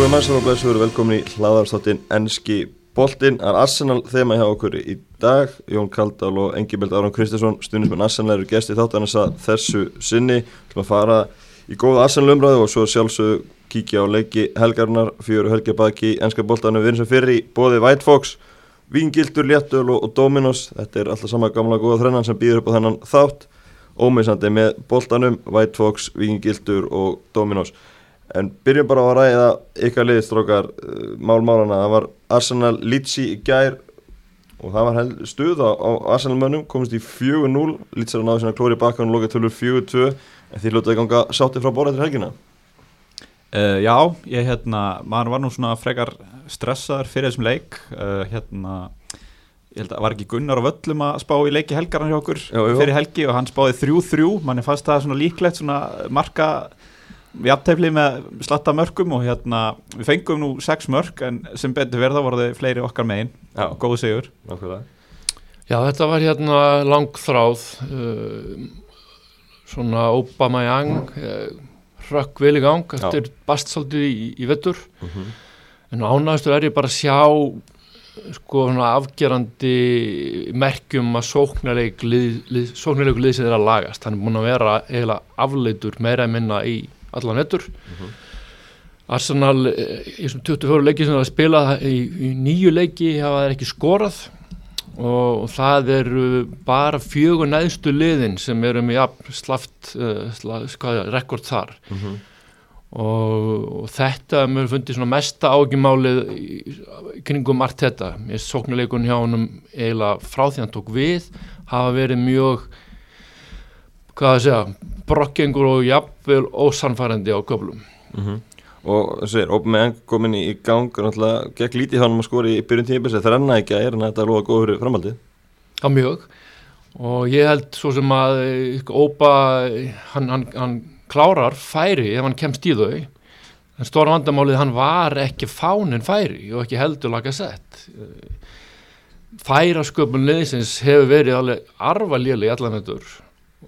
Góðum aðsar og blessuður, velkomin í hlaðarstáttinn Enski Boltinn. Það er Arsenal þema hjá okkur í dag. Jón Kaldal og Engibald Áram Kristinsson, stundismenn Arsenal eru gæsti þáttanins að þessu sinni. Þú ætlum að fara í góða Arsenal umræðu og svo sjálfsög kíkja á leiki helgarnar, fjóru helgi baki í Enska Boltanu. Við erum sem fyrir í bóði White Fox, Vingildur, Léttöl og, Dominos. Þetta er alltaf sama gamla góða þrennan sem býður upp á þennan þátt. Ómiðsandi með Boltanum, White Fox, Vingildur og Dominos. En byrjum bara á að ræða ykkar liðistrókar málmálana. Það var Arsenal Litsi í gær og það var stuð á, á Arsenal mönnum, komist í 4-0. Litsi er að náðu sína klóri baka og loka tölur 4-2. En því lútaði ganga sátti frá borða til helgina. Uh, já, ég hérna, maður var nú svona frekar stressaður fyrir þessum leik. Uh, hérna, ég held að var ekki Gunnar á völlum að spá í leiki helgarna hjá okkur Já, já. fyrir helgi og hann spáði 3-3. Manni fannst það svona líklegt svona marka jafntefli með slatta mörgum og hérna við fengum nú sex mörg en sem betur verða voru þið fleiri okkar megin. Góðu sigur. Nákvæmlega. Já, þetta var hérna langþráð uh, svona Obama Young uh, hrökk vel í gang eftir bastsaldið í, í vettur Mhm. en ánægustur er ég bara að sjá sko svona afgerandi merkjum að sóknarleik lið, lið, sóknarleiku liðsins er að lagast. Hann er búin að vera eiginlega afleitur meira en minna í allan vettur Arsenal eh, í þessum 24 leiki sem það spilað í, í nýju leiki hafa þeir ekki skorað. Og það eru bara fjögur neðstu liðin sem eru með jafn slaft uh, rekord þar. Mhm. og, og þetta mér fundið svona mesta ágjumálið kringum allt þetta ég sóknuleikun hjá honum eiginlega frá því hann tók við hafa verið mjög hvað að segja brokkengur og jafnvel ósanfærandi á köflum. Mhm. Og þessu er, Ópumeng komin í gang og náttúrulega gekk lítið hann að skori í byrjun tímabils eða þrenna ekki að er en þetta er loða góður framhaldið. á mjög. Og ég held svo sem að Ópa, hann, hann, hann klárar færi ef hann kemst í þau. En stóra vandamálið hann var ekki fánin færi og ekki heldur laga sett færasköpun liðsins hefur verið alveg arvalíli í allan þetta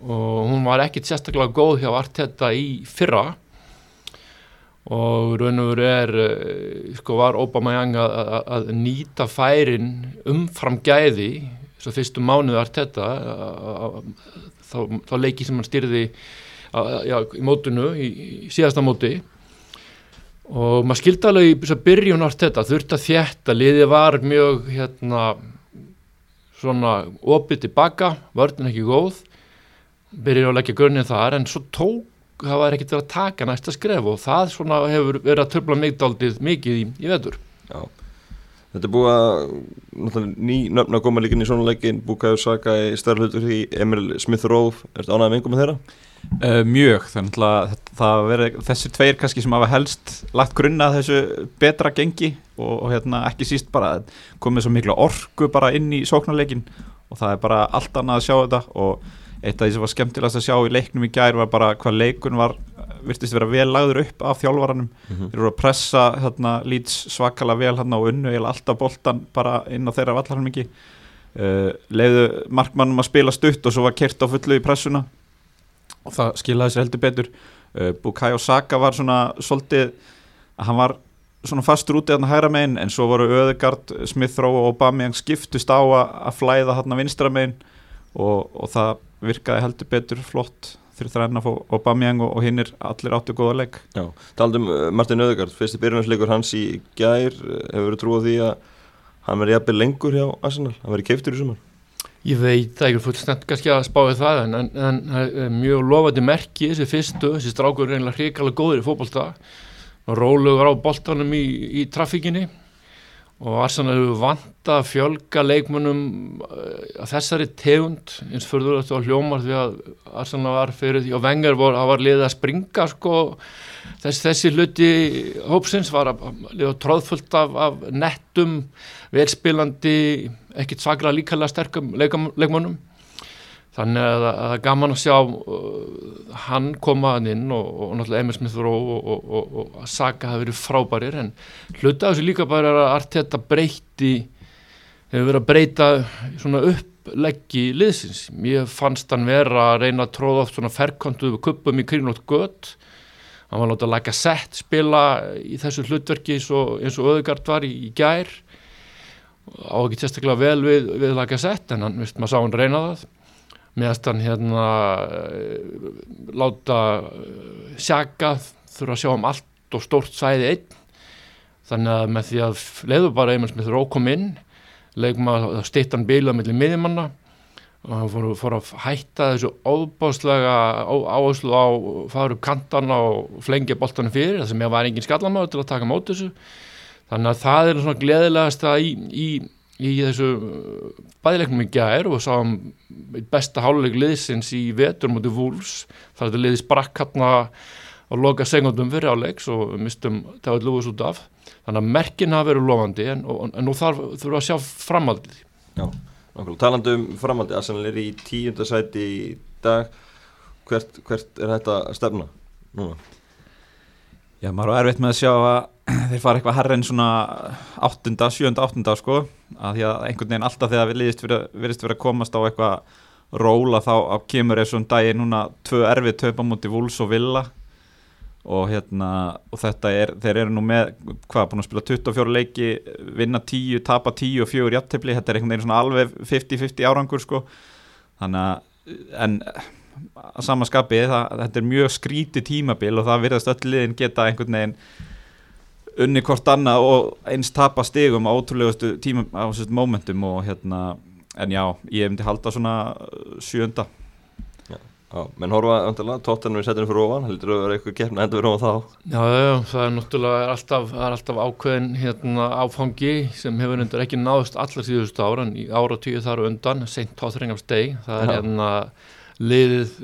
og hún var ekkit sérstaklega góð hjá Arteta í fyrra. Og raun og veru er eh, sko var Aubameyang að, að, að nýta færin umfram gæði svo fyrstu mánuðu Arteta þá, þá leiki sem hann styrði já, í mótunu í, í síðasta móti. Og maður skildi alveg í að byrjun Arteta þurfti að þjætta, liði var mjög hérna svona opið tilbaka, vörðin ekki góð byrjun að leggja görnið þar en svo tók það var ekkert verið að taka næsta skref og það svona hefur verið að tröfla mig daldið mikið í, í vetur Já. Þetta er búið að ný nöfn að koma líka inn í svona leikin Bukayo Saka í stærra hlutur í Emil Smith-Rowe, ertu ánægð með einhver með þeirra? uh, mjög, þannig að það verið þessi tveir kannski sem hafa helst lagt grunna að þessu betra gengi og, og hérna ekki síst bara komið svo mikla orku bara inn í sóknarleikin og það er bara allt annað að sjá þetta og eitt af því sem var skemmtilegast að sjá í leiknum í gær var bara hvað leikun var virtist vera vel lagður upp af þjálfaranum. Mhm. þeir eru að pressa hérna, lýts svakala vel hérna og unnu eða alltaf boltan bara inn á þeirra vallarhelmingi. Uh, leiðu markmannum að spila stutt og svo var kert á fullu í pressuna. Og það skilaði sér heldur betur. Uh, Bukayo Saka var svona svolítið að hann var svona fastur úti þarna hægra megin en svo voru Öðegard, Smith-Rowe og Aubameyang skiptust á að, að flæða þarna vinstra megin. Og, og það virkaði heldur betur flott fyrir þræna og Aubameyang og, og hinnir allir áttu góða leik Já. Taldum uh, Martin Öðegard, fyrsti byrjunarleikur hans í gær, uh, hefur verið trú á því að hann verið jafnvel lengur hjá Arsenal, hann verið keiftur í sumar. Ég veit það ekki fullstænt kannski að spáði það en, en, en er mjög lofandi merki þessi fyrstu, þessi strákur er reynilega hrikalega góður í fótbolta og rólugur á boltanum í, í trafíkinni og Arsenal hefur vanta að fjölga leikmönnum uh, að þessari tegund eins fyrir þetta á hljómar því að Arsenal var fyrir því og Wenger var, var liðið að springa sko Þess, þessi hluti hópsins var að lifa tróðfullt af, af nettum, velspilandi, ekkit svaklega líkala sterkum leikam, leikmönnum. Þannig að það er gaman að sjá uh, hann koma hann inn og, og náttúrulega Emil Smith og, og, og, og Saka hafi verið frábærir en hluta þessu líka bara að Arteta breyti, hefur verið að breyta svona uppleggi liðsins. Mér fannst hann vera að reyna að tróða oft svona ferkontu við kuppum í kringlótt gött hann var látað að læka sett spila í þessu hlutverki eins og, Öðugard var í, í gær. Á ekki sérstaklega vel við, við læka sett en hann, veist, maður sá hann reyna það meðast hann hérna eh, láta eh, sjaka þurfa að sjá um allt og stórt svæði einn. Þannig að með því að leiður bara einmann sem þurfa ókom inn leikum að stittan bíla mellir miðjumanna og hann fór, fór að hætta þessu óbáslega áherslu á fara upp kantana og flengja boltanum fyrir það sem ég var engin skallamöður til að taka mót þessu. Þannig að það er svona gleðilegast að í, í, í þessu bæðilegnum í gær og sáum besta háluleik liðsins í vetur mútið vúls þar þetta liðis brakk hérna að loka segundum fyrir áleiks og mistum var lúis út af. Þannig að merkin hafa verið lofandi en, en nú þarf þurfa að sjá framaldið Já Talandu um framhaldi, Arsenal er í tíundasæti í dag. Hvert, hvert er þetta stefna núna? Já, maður er erfitt með að sjá að þeir fara eitthvað herra en svona áttunda, sjönda, áttunda sko, að því að einhvern veginn alltaf þegar við liðist verið að komast á eitthvað róla þá kemur eins og um dagi núna tvö erfið töpa múti Vúls og Villa. Og hérna og þetta er, þeir eru nú með hvað, búin að spila 24 leiki vinna 10, tapa 10 og 4 jættibli, þetta er einhvern veginn svona alveg 50-50 árangur sko. Þannig að, en að samaskapi, þetta er mjög skríti tímabil og það virðast öll liðin geta einhvern veginn unni hvort annað og eins tapa stigum á ótrúlegustu tíma á þessum momentum og hérna, en já, ég hef myndi halda svona sjönda Já, menn horfa öndilega, tóttanum er setjum fyrir ofan, heldur þú að vera eitthvað gefna endur fyrir ofan þá? Já, já, það er náttúrulega alltaf, það er alltaf ákveðin hérna, áfangi sem hefur undir ekki náðust allar síðust ára en í ára tíu þar undan, seint tóþringam steg, það er já. hérna liðið,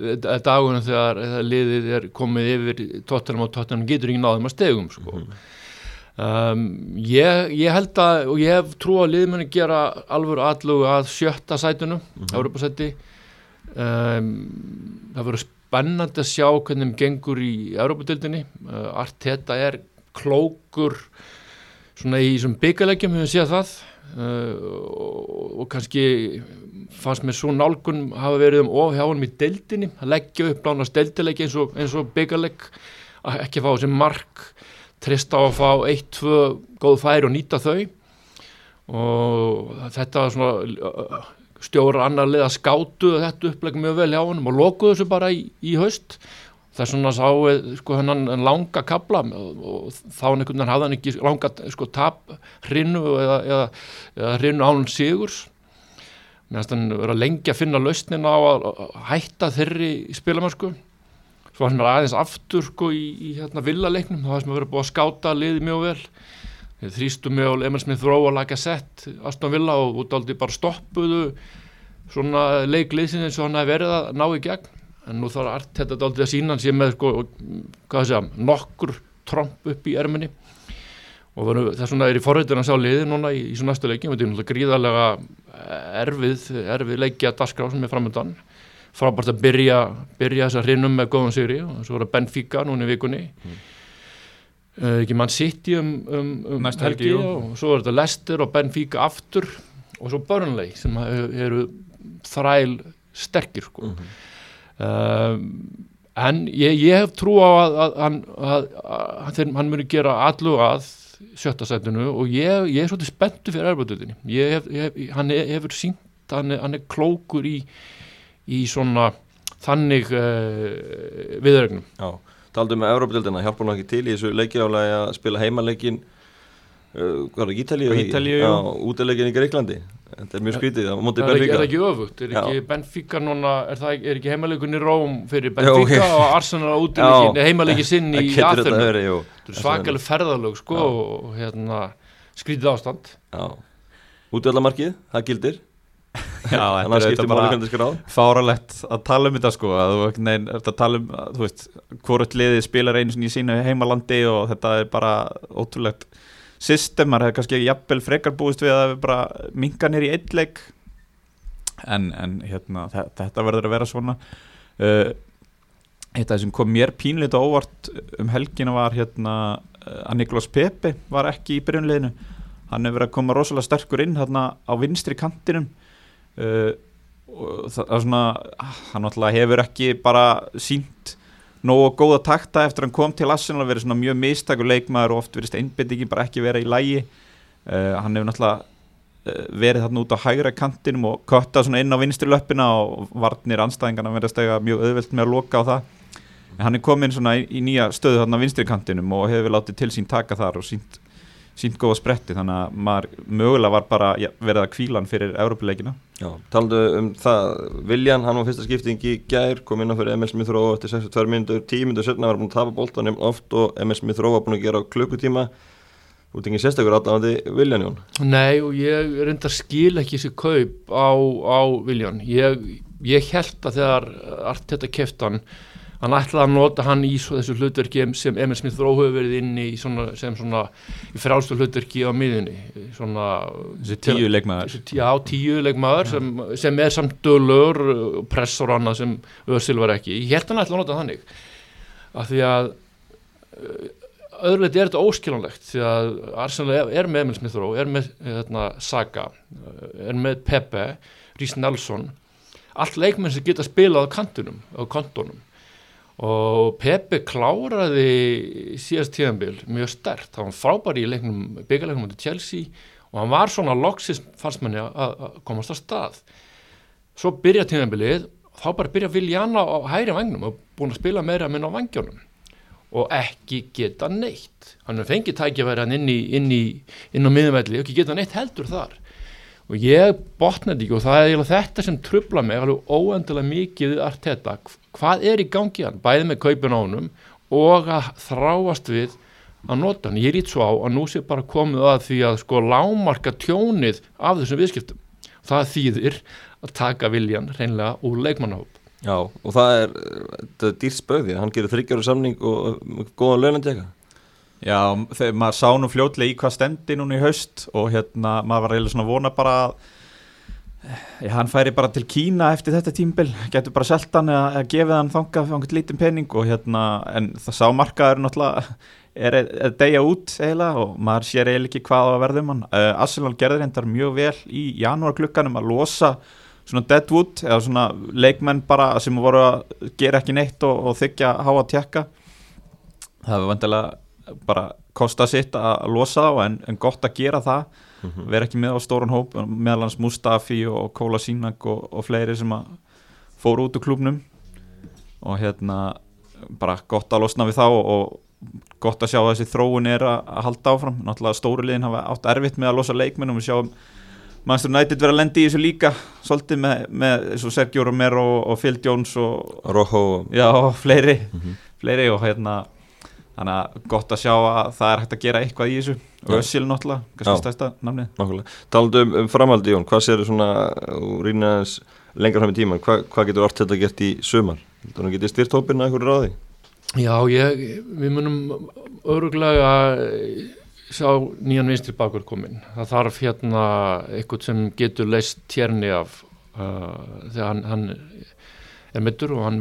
dagunum þegar liðið er komið yfir tóttanum og tóttanum getur ekki náðum að stegum sko. Mm -hmm. um, ég, ég held að, og ég hef trú að liðmenni gera alveg allugu að sjötta sætunum, mm -hmm. Európa-sæti um, það verður spennandi að sjá hvernig þeim gengur í Európa-dildinni uh, Arteta er klókur svona í hefur við séð það og, og kannski fannst mér svo nálgun hafa verið um ofhjáðunum í dildinni að leggja upp nánast dildileggi eins og, og byggalegg ekki fá þessi mark trista á að fá eitt, tvö góð færi og nýta þau. Og þetta svona stjóra annar lið að skátu þetta upplegg mjög vel hjá hann og lokuðu þessu bara í, í haust þess vegna sáu sko hennan langa kabla og þá einhvern veginn hafði hann ekki langa sko tap hrinu eða, eða, eða hrinu ánum sigurs. Meðan hann verið að lengja að finna lausnin á að hætta þeirri spilamörsku svo var hann aðeins aftur sko í, í hérna villaleiknum. Þá hefði hann verið búið að skáta liði mjög vel. Þrýstu og Emil Smith Rowe að laga sett Aston Villa og út áldi bara stoppuðu svona leikliðsin eins og hann hefði verið að ná í gegn en nú þarf allt þetta aldrei að sína hann sé með sko, segja, nokkur tromp upp í erminni. Og þess vegna er í forrættinu að sjá liði núna í, í svo næstu leikin, þetta er náttúrulega gríðarlega erfið, erfið leiki að dasgra sem er framöndan frábært að byrja, byrja þess að hrinum með góðan sigri. Og svo það Benfica núna í vikunni. Mm. Uh, ekki mann sitt í um, um, um helgi og svo er þetta Leicester og Benfica aftur. Og svo Burnley sem eru þræl sterkir sko. mm -hmm. Uh, en ég, ég hef trú á að, að, að, að hann muni gera allu að sjötta setinu og ég, ég er svolítið spenntu fyrir erfðutinni hann hefur sínt hann er, hann er klókur í, í svona þannig uh, viðregnum Já Taldum með Európa-dildina, hjálpa hann ekki til í þessu leikjálega að spila heimaleikin uh, hvað er það, Ítalíu? Ítalíu, já Útileikin í Greiklandi, þetta er mjög skvítið Það er ekki, er ekki öfugt, er ekki já. Benfica núna, er, það, er ekki heimaleikin í Róm fyrir Benfica já, og Arsenal útileikin heimaleikin sinn í Aþurnu Þetta er svakalega ferðalög sko og hérna, skrítið ástand. Já, útvellamarkið, það gildir. Já, þetta er bara fáralegt að tala um þetta sko að þú nein, að tala um, þú veist hvort liðið spilar einu í sínu heimalandi og þetta er bara ótrúlegt system, maður hefur kannski jafnvel frekar búist við að bara minga nýri eitleik en, en hérna, þetta verður að vera svona. Uh, það sem kom mér pínleit og óvart um helgina var hérna að Niklós Pepe var ekki í byrjunleginu hann hefur verið að koma rosalega sterkur inn hérna á vinstri kantinum. Uh, og það er svona hann náttúrulega hefur ekki bara sínt nógu góða takta eftir hann kom til Arsenal verið svona mjög mistakur leikmaður og oft verist einbindingin bara ekki vera í lægi uh, hann hefur náttúrulega uh, verið þarna út á hægra kantinum og kötta svona inn á vinstri löppina og varnir anstæðingarna verið að stega mjög auðvelt með að loka á það. En hann er komin svona í, í nýja stöðu þarna á vinstri kantinum og hefur látið til sín taka þar og sínt, sínt góða spretti þannig að maður mögulega var bara ja, verið að kvíla hann fyrir Európa-leikina Já, talandu um það, Viljan, hann var fyrsta skipting í gær, kom inn á fyrir Emil Smith Rowe eftir 62 minnur, 10 minnur setna var búin að tapa bóltanum oft og Emil Smith Rowe var búin að gera klukkutíma. Þú tengið sérstaklega allavandi Viljan Jón? Nei og ég reyndar skil ekki þessi kaup á, á Viljan ég, ég held að þegar allt þetta keftan hann ætlaði að nota hann í þessu hlutverki sem Emil Smith Rowe hefur verið inn í svona, sem svona í frálstu hlutverki á miðunni svona þessi tíu leikmaður. Já tíu leikmaður sem, sem er samt dölur pressor og annað sem Össil var ekki. Ég held hann ætlaði að nota þannig. Af því að öðruleiti er þetta óskiljanlegt því að Arsenal er, með Emil Smith Rowe er með hérna, Saga er með Pepe, Rhys Nelson. Allt leikmenn sem geta spilað á kantunum, á kontunum og Pepe kláraði síðast tíðanbíl mjög stert, það var frábæri í leiknum byggjarleiknum til Chelsea og hann var svona loksist farsmenni að komast á stað. Svo byrja tíðanbílið þá bara byrja Viljana á hæri vagnum og búin að spila meira minn á vangjónum. Og ekki geta neitt. Hann fengi tækjaværi hann inn í inn, í, inn á miðumvelli og ekki geta neitt heldur þar og ég botnaði ekki og það er þetta sem trubla mig alveg óendilega mikið Arteta, hvað er í gangi hann? Bæði með kaupin á honum og að þráast við að nota hann, ég rít svo á að nú sé bara komið að því að sko lámarka tjónið af þessum viðskiptum. Það þýðir að taka viljan reynlega úr leikmannahóp. Já, og það er, þetta er dýrt spöði hann gerir þryggjáru samning og góðan lögnandjega Já, þegar maður sá nú fljótlega í hvað stendi núna í haust og hérna maður var reyna svona vona bara að já, hann færi bara til Kína eftir þetta tímbil, getur bara seltan eða, eða gefið hann þangað fyrir einhvern lítinn pening og hérna, en það sá markaður náttúrulega er að deyja út eiginlega og maður sér eiginlega ekki hvað að verðum hann. Uh, Arsenal gerður hendar mjög vel í janúarklukkanum að losa svona deadwood eða svona leikmenn bara sem voru að gera ekki neitt og, og þykja há að tjekka það var vantilega bara kosta sitt að losa þá en, en gott að gera það mm -hmm. vera ekki með á stórun hóp meðalans Mustafi og Kóla Sínak og, og fleiri sem að fóru út úr klúbnum og hérna bara gott að losna við þá og, og gott að sjá að þessi þróun er að, halda áfram náttúrulega stóru liðin hafa átt erfitt með að losa leikmennum og sjáum Manchester United verið að lendi í þessu líka svolítið með, með Sergio Romero og Phil Jones og Rojo já, og fleiri, mm -hmm. fleiri og hérna þannig að gott að sjá að það er hægt að gera eitthvað í þessu. Og Össil náttúrulega, kannski stæsta namnið Taldu um, um framhaldi Jón, hvað séu svona rýnaðins lengar fram í tíman, Hva, hvað getur orðt þetta gert í sumar? Þannig getur styrt hópina eitthvað ráði? Já, ég, við munum öruglega sjá nýjan vinstri bakur komin það þarf hérna eitthvað sem getur leist tjerni af uh, þegar hann, hann er mittur og hann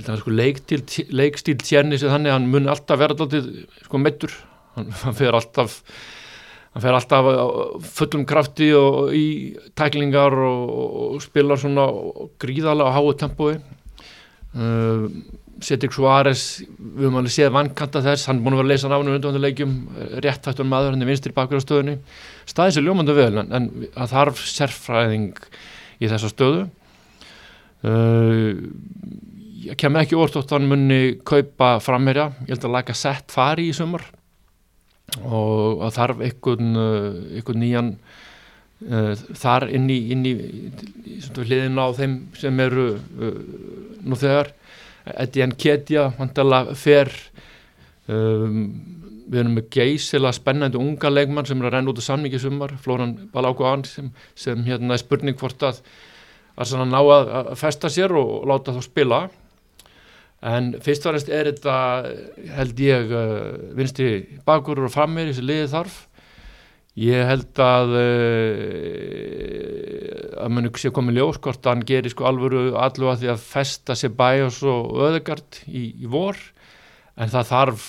verðist vera sko, leikstíl tjerni sem þannig hann mun alltaf vera alltaf sko, mittur hann, hann fer alltaf hann fer alltaf fullum krafti og í tæklingar og, og spilar svona gríðalega á háu tempói. Uh, Cedric Suárez, við höfum alveg séð vankanta þess, hann er búin að vera að leysa nánu undanvöndu leikjum, réttættur maður hann er vinstri bakur á stöðunni, staðið sér ljómandu vel en, það þarf sérfræðing í þessa stöðu ég kem ekki orðt hann munni kaupa framherja, ég held að laga sett fari í sumar. Og þarf einhvern, einhvern nýjan uh, þar inn í, í, í, í hliðin á þeim sem eru uh, nú þegar. Nketja vantala fer um, við erum með geysilega spennandi unga leikmann sem er að renna út á samningi sumar, Flóran Balákuán sem, sem hérna er spurning hvort að að ná að, að festa sér og láta þá spila. En fyrst og fremst er þetta held ég uh, vinstri bakur og frammeir þessi liði þarf. Ég held að uh, að muni sé komið ljóskort að hann gerir sko alvöru allu að því að festa sér bæjós og öðegard í, í vor. En það þarf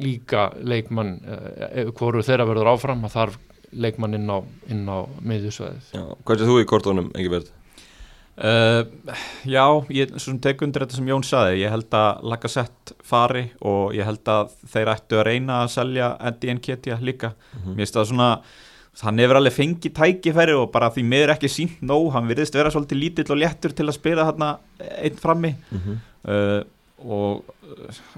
líka leikmann uh, hvoru þeirra verður áfram að þarf leikmann inn á, á miðjusvæðið. Hvað er þú í kortónum, ekki verð? Uh, já, ég tek undir þetta sem Jón saði, ég held að Lacazette fari og ég held að þeir ættu að reyna að selja Eddie Nketiah líka, Mhm. mér finnst það svona hann hefur alveg fengið tækifæri og bara því miður ekki sínt nóg, hann virðist vera svolítið lítill og léttur til að spila þarna einn frammi Mhm. uh, og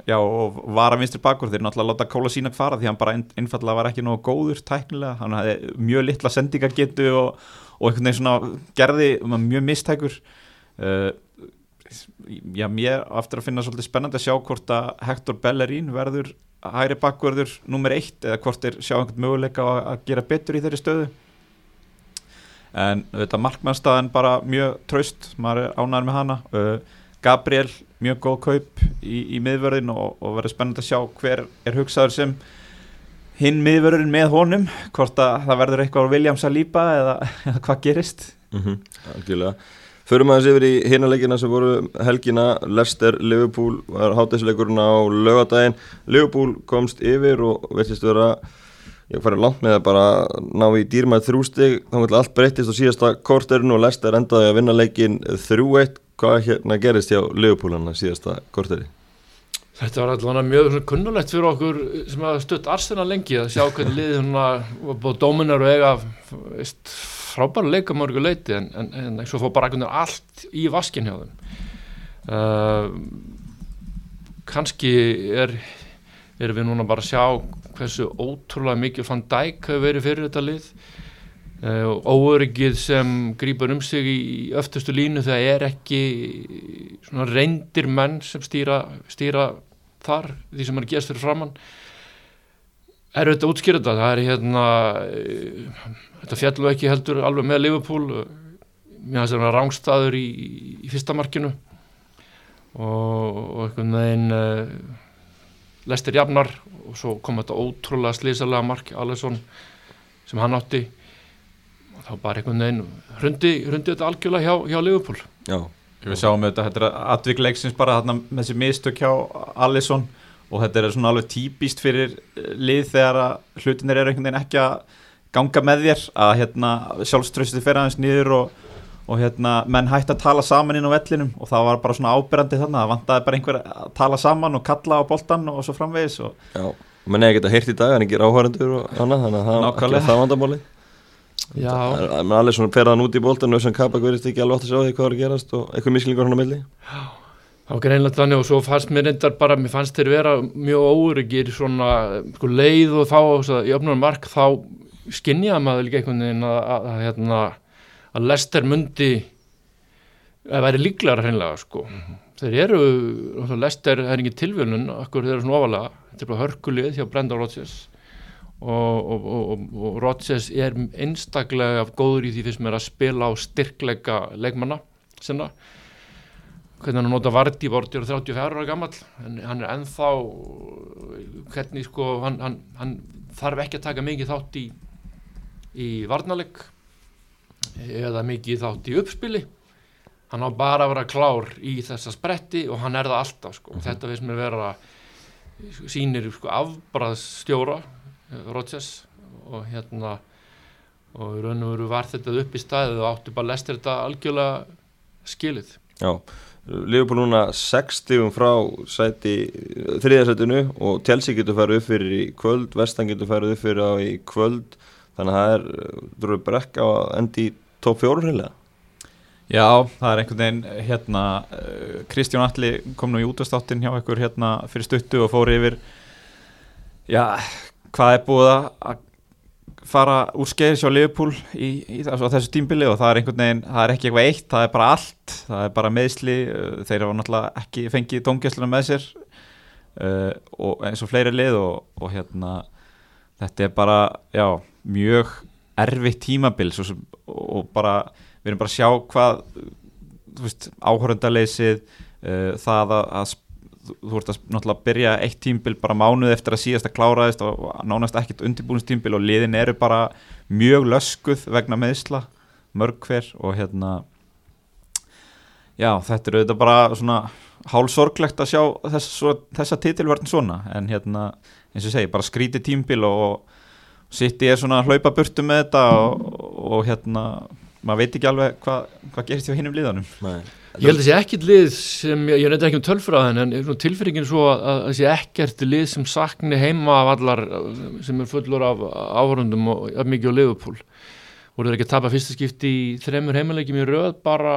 já, og var að vinstri bakur þeir náttúrulega láta Kóla sína fara því hann bara ein, einfallega var ekki nógu góður tæknilega, hann hafði mjög litla sendingagetu og, og einhvern veginn svona gerði mjög mistækur. Uh, já, mér á eftir að finna svolítið spennandi að sjá hvort að Hector Bellerín verður hæri bakverður nummer eitt eða hvort þeir sjá einhvern möguleika að gera betur í þeirri stöðu. En þetta markmannstæðan bara mjög traust, maður er ánæður með hana. Uh, Gabriel, mjög góð kaup í, í miðvörðin og, og verður spennandi að sjá hver er hugsaður sem hinn miðvörðin með honum hvort að það verður eitthvað á William Saliba eða, eða hvað gerist. Mhm, algjörlega. Förum aðeins yfir í hinaleikina sem voru helgina. Leicester, Liverpool var hátæsleikurinn á lögadaginn Liverpool komst yfir og veitist vera ég farið langt með að bara ná í dýrmæð þrjústig þá vil allt breyttist á síðasta korterinu og Leicester endaði að vinna leikin 3-1 hvað hérna gerist hjá hann síðasta korteri? Þetta var allavega mjög kunnulegt fyrir okkur sem hafa stutt Arsenal lengi að sjá hvernig liðið svona var búið dóminar og eiga frábæra leika mörgu leiti en, en, en svo fór bara allt í vaskin hjá þeim uh, kannski er erum við núna bara að sjá hversu ótrúlega mikið fann dæk hefur verið fyrir þetta lið uh, óöryggið sem grýpar um sig í öftustu línu það er ekki svona reyndir menn sem stýra, stýra þar því sem er gerst fyrir framann er auðvitað að útskýra þetta það er hérna eh, þetta fjallu ekki heldur alveg með Liverpool mér finnst það rángstaður í, í fyrsta markinu. Og, og einhvern veginn uh, lestir jafnar og svo kom þetta ótrúlega slísalega mark Alisson sem hann átti þá bara einhvern veginn hrundi, hrundi þetta algjörlega hjá, hjá Liverpool. Já, Við sjáum þetta, þetta er atvikleiksins bara þarna með þessi mistök hjá Alisson og þetta er svona alveg típist fyrir eh, lið þegar að hlutinir eru einhvern veginn ekki að ganga með þér að hérna sjálfströsti fer aðeins niður og, og hérna menn hætti að tala saman inn á vellinum og það var bara svona ábyrrandi þarna, það vantaði bara einhver að tala saman og kalla á boltan og svo framvegis og já menn eða geta heyrt í dag en ekki áhærendur og annað þannig að það Nákvæmlega. ekki það Já, menn allir svona ferðan út í boltanu sem Kabak verðist ekki alveg átt að sjá því hvað er að gerast og eitthvað misklingur hann á milli. Það var greinlega þannig og svo fannst mér reyndar bara, mér fannst þeir vera mjög óryggir svona sko, leið og þá svo, í öfnum mark þá skinjaði maður líka einhvern veginn að, að, að, hérna, að Lester mundi að væri líklegar hreinlega sko. Þeir eru, Lester er ekki tilvölun, akkur þeir eru svona ofalega, þetta er bara hörkulið hjá Brenda Rodgers og, og, og, og, og Rodgers er einstaklega góður í því fyrst mér að spila á styrkleika leikmanna sinna. Hvernig hann nota Vardí, Vardí er 34 ára gammal en hann er ennþá hvernig sko hann, hann, hann þarf ekki að taka mikið þátt í í varnaleg eða mikið þátt í uppspili. Hann á bara að vera klár í þessa spretti og hann er það alltaf sko. þetta veist mér vera sýnir sko afbræðstjóra Rodgers og hérna og í raun og veru var þetta upp í staðið og áttu bara lestir þetta algjörlega skilið. Já, Liverpool núna 6 stífum frá sæti þriðarsætinu og Chelsea getur farið upp fyrir í kvöld, Vestan getur farið upp fyrir á í kvöld þannig að það er, þú eru brekka á að endi í top 4 reyðlega Já, það er einhvern veginn hérna, uh, Kristján Alli kom nú í útastáttin hjá ykkur hérna fyrir stuttu og fór yfir já, hvað er búið að fara úr skeiðis hjá Liverpool í, í þessu, þessu tímbili og það er einhvern veginn, það er ekki eitthvað eitt, það er bara allt það er bara meðsli, uh, þeir hafa náttúrulega ekki fengið tóngjæsluna með sér uh, og eins og fleiri lið og, og hérna þetta er bara, já, mjög erfitt tímabil svo, og bara við erum bara að sjá hvað þú veist, áhörundaleysið uh, það að, að þú þú ert að náttúrulega byrja eitt tímbil bara mánuð eftir að síðast að kláraðist og og nánast ekkert undirbúinstímbil og liðin eru bara mjög löskuð vegna meðsla, mörg hver og hérna já, þetta er auðvitað bara svona hálsorglegt að sjá þess, svo, þessa titilvörn svona en hérna, eins og ég segi, bara skríti tímbil og City er svona að hlaupa burtu með þetta og, og hérna maður veit ekki alveg hvað hva gerist hjá hinnum liðanum Nei. Ég held að það sé ekkert lið sem, ég, nefndi ekki um tölfræðin en svona tilfinningin er svo að að það sé ekkert lið sem sakni heima af allar sem er fullur af áhörundum og jafn mikið á Liverpool voru þeir ekki að tapa fyrsta skipti í þremur heimalegjum í röð bara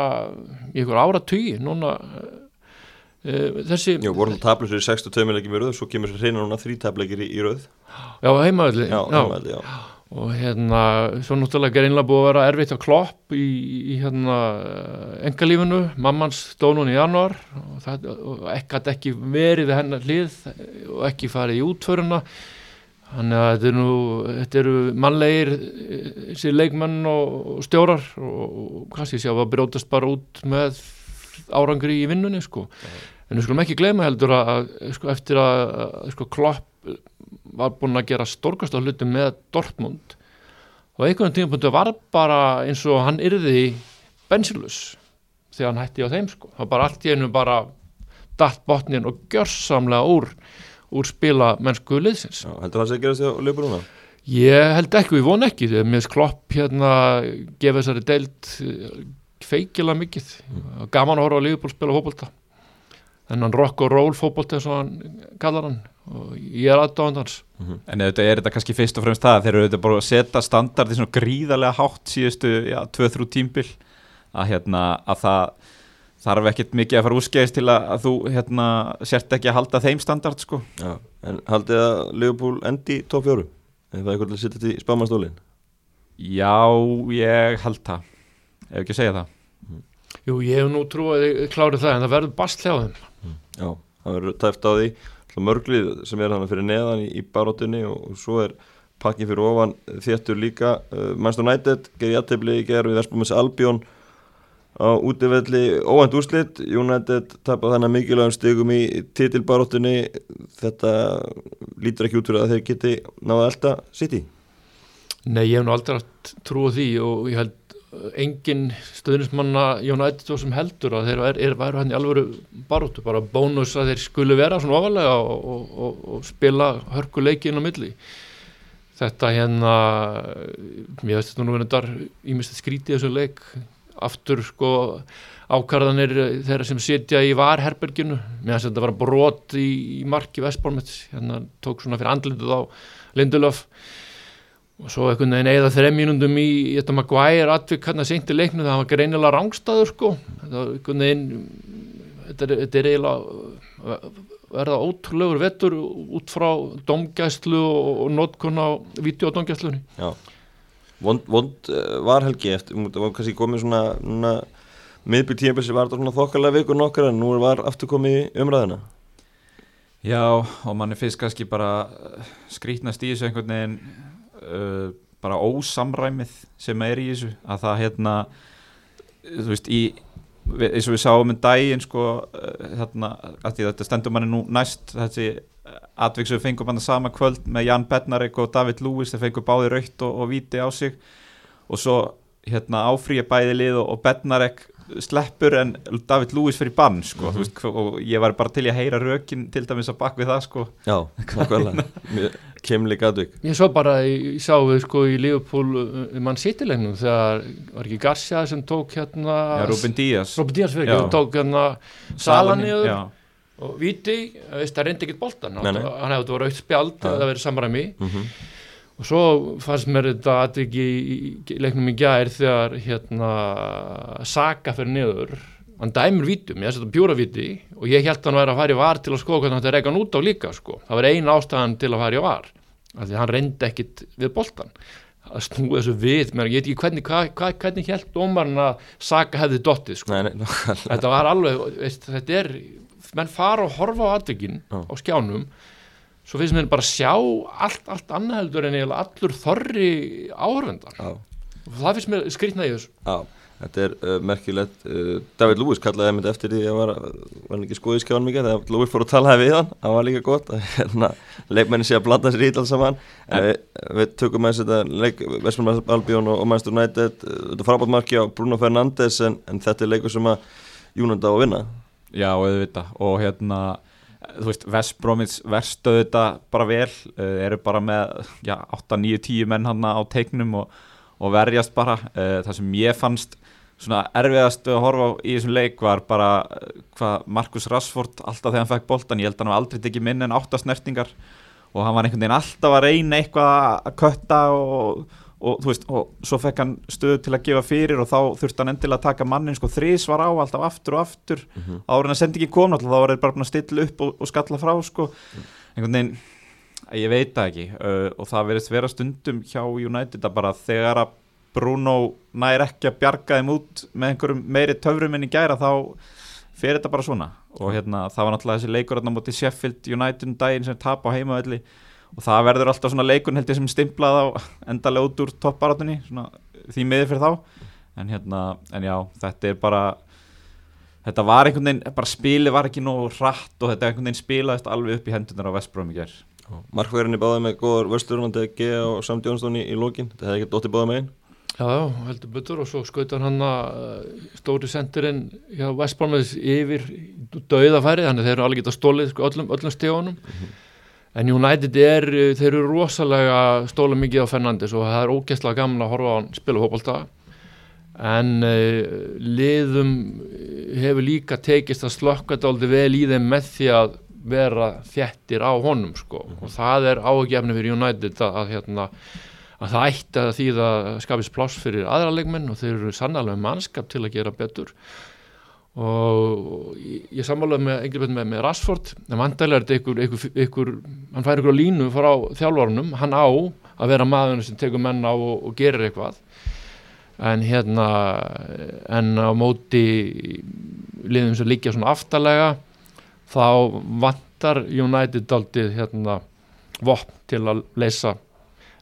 í einhver ára tugi núna uh, þessi Jú, vorum tablur fyrir 62 leikir í röð svo kemur sér hreina núna þrý tableikir í, í röð já, heimaðli Já, já, já. já. Og hérna svo náttúrulega greinlega búið að vera erfitt að klopp í, í hérna engalífinu, mammans dónun í januar og, það, og ekki, ekki verið hennar hlið og ekki farið í útföruna þannig að þetta eru, nú, þetta eru mannlegir sér leikmenn og, og stjórar og, og kannski sjá að brjótast bara út með árangri í vinnunni sko. en við skulum ekki gleyma heldur að, sko, eftir að sko, klopp var búin að gera stórkast á hlutum með Dortmund. Og einhvern tímapunktu var bara eins og hann yrði bensilus þegar hann hætti á þeim sko. Það var bara allt í einu bara datt botnin og gjörsamlega úr úr spila mennsku liðsins. Já heldur það sé að gera sig á löpur núna? ég held ekki ég von ekki þegar mér klopp hérna gefa þessari deild feikilega mikið. Gaman að horfa á Liverpool spila fókbalta þennan rock og roll fókbalta eins og hann kallar hann og ég er aðdáðan hans. En þetta er þetta kannski fyrst og fremst það þeir eru auðvitað bara að setja standardi svona gríðarlega hátt síðustu, já, 2-3 tímbil að hérna, að það þarf ekkert mikið að fara úrskæðist til að, að þú, hérna, sért ekki að halda þeim standard, sko. Já, en haldið að Liverpool endi í top 4 ef það er eitthvað til að setja þetta í spámanstólin Já, ég held það. Ef ekki að segja það. Jú, ég hef nú trú að þið klárið það en það verður bast hjá þeim. Já, það verður tæft á því mörglið sem er hann fyrir neðan í, í baróttunni og, og svo er pakkin fyrir ofan þéttur líka uh, Manchester United gerði jættefli í gerð við Vespumis Albion á útivelli óvænt úrslit United tapar þannig mikilvægum stigum í titilbaróttunni þetta lítur ekki út fyrir að þeir geti náða elda City. Nei, ég hef nú aldrei haft trú á því og ég held engin stöðnismanna United sem heldur að þeir er, er, hann í alvöru baróttu, bara bónus að þeir skulu vera svona ofalega og, og, og, og spila hörkuleiki inn á milli. Þetta hérna mér veist þetta nú verður þar ímest að skríti þessu leik. Aftur sko ákarðanir þeirra sem sitja í varherberginu. Mér finnst þetta vera brot í, í marki Vestbólmets, hérna tók svona fyrir andlitið á Lindelöf og svo einhvern veginn eða þreim mínundum í þetta Maguire atvik hann að seinti leiknu það var greinilega rángstæður sko. Þetta veginn þetta er, þetta er eiginlega verða ótrúlegur vettur út frá domgæslu og, og notkun á videodómgæslunni Já, vond, vond uh, var helgi eftir, það var kannski komið svona, svona miðbyrg tímabils var þetta svona þokkalega vikur nokkar en nú var aftur komið í umræðina Já, og mann finnst kannski bara uh, skrítnast í þessu einhvern veginn uh, bara ósamræmið sem er í þessu að það hérna þú veist í eins og við sáum um daginn sko uh, hérna að því að þetta stendur manni nú næst þessi atvik sem við fengum hann sama kvöld með Jan Bednarek og David Lewis þeir fengum báði raukt og, og viti á sig. Og svo hérna áfrýja bæði lið og, og Bednarek sleppur en David Lewis fyrir bann sko, mm -hmm. veist, og ég var bara til að heyra rökin til dæmis að bakka við það sko. Já, nákvæmlega. Kemli gatvik Ég svo bara, ég sá við sko í Liverpool mann sittilegnum þegar var ekki Garcia sem tók hérna Já, Ruben Díaz. Ruben Díaz fyrir ekki, tók hérna Salaniður og Viti, það reyndi ekkert boltan hann hefði verið aukt spjald eða verið samræmi. Mm -hmm. Og svo fannst mér þetta að ekki í leiknum í gær þegar hérna Saka fyrir niður hann dæmur vítum, ég setja bjúra víti og ég held að hann væri að fara í var til að skoða hvernig hann að reyka hann út á líka sko. það var eina ástæðan til að fara í var af því hann reyndi ekkit við boltan að snú þessu við, ég veit ekki hvernig hvað, hvað, hvernig held dómarinn að Saka hefði dottið sko. nei, nei, þetta var alveg, veist, þetta er menn fara og horfa á atvikinn á skjánum svo finnst mér bara að sjá allt, allt annað heldur en allur þorri áhörvendar og það finnst mér skrýtna í þessu. Já, þetta er uh, merkilegt. Uh, David Lewis kallaði það eftir því að var, var ekki skoðið skjáðan mikið þegar Lewis fór að tala við hann, það var líka gott hérna, leikmenni sé að blanda sér í alls saman. En við, við tökum með þetta leik Vestmann Albjörn og, og Manchester United þetta frábært marki á Bruno Fernandes en, en þetta er leikur sem að Júnanda á að vinna. Já, auðvitað. Og hérna þú veist, Vestbrómins verstuðu þetta bara vel, uh, eru bara með já, 8, 9, 10 menn hann á teiknum og, og verjast bara. Uh, það sem ég fannst svona erfiðast að horfa á í þessum leik var bara uh, hvað Markus Rashford alltaf þegar hann fekk boltan, ég held að hann var aldrei tekið minn en áttasnertingar og hann var einhvern veginn alltaf að reyna eitthvað að kötta og, og þú veist, og svo fekk hann stöðu til að gefa fyrir og þá þurfti hann endilega að taka mannin sko þrís var á alltaf aftur og aftur. Mm -hmm. áður en að sendi ekki koma alltaf þá var það bara búin að stilla upp og, og skalla frá sko. Einhvern veginn, ég veit það ekki uh, og það verðist vera stundum hjá United að bara þegar að Bruno nær ekki að bjarga þeim út með einhverjum meiri töfrum en í gæra þá fyrir þetta bara svona. Og hérna það var náttúrulega þessi leikur hérna moti Sheffield United um daginn sem tap á heimavelli og það verður alltaf svona leikun held ég sem stimplað á endalega út úr toppbaratunni því miður fyrir þá. En hérna, en já, þetta er bara þetta var einhvern veginn bara spili var ekki nógu rætt og þetta einhvern veginn spilaðist alveg upp í hendunar á Vestbrom í gerð Markverðinni báði með góðar vörsturunandi að geða og samtjónastóni í lókin, þetta hefði ekki dótt í báða meginn Já, já, heldur betur og svo skautar hann að uh, stóri sendirinn hjá Vestbálmaðis yfir döiðafæri, þannig að þeir eru alveg getað stólið sko, öllum, öllum stíðunum mm -hmm. En United er, þeir eru rosalega stólið mikið á Fernandes og það er ógæslega gaman að horfa á hann spila hópálta en uh, liðum hefur líka tekist að slökka þetta aldrei vel í þeim með því að vera þjættir á honum sko. Mm -hmm. og það er ágefni fyrir United að, að hérna að það ætti að því að skapist pláss fyrir aðra leikmenn og þeir eru sannlega mannskap til að gera betur og ég sammálaði með einhvern veginn með, með Rashford en vandalega er þetta ykkur, ykkur, ykkur hann fær ykkur línu frá þjálfvarunum hann á að vera maður sem tekur menn á og, og gerir eitthvað. En hérna en á móti liðum sem líka svona aftalega þá vantar United aldrei hérna vopn til að leysa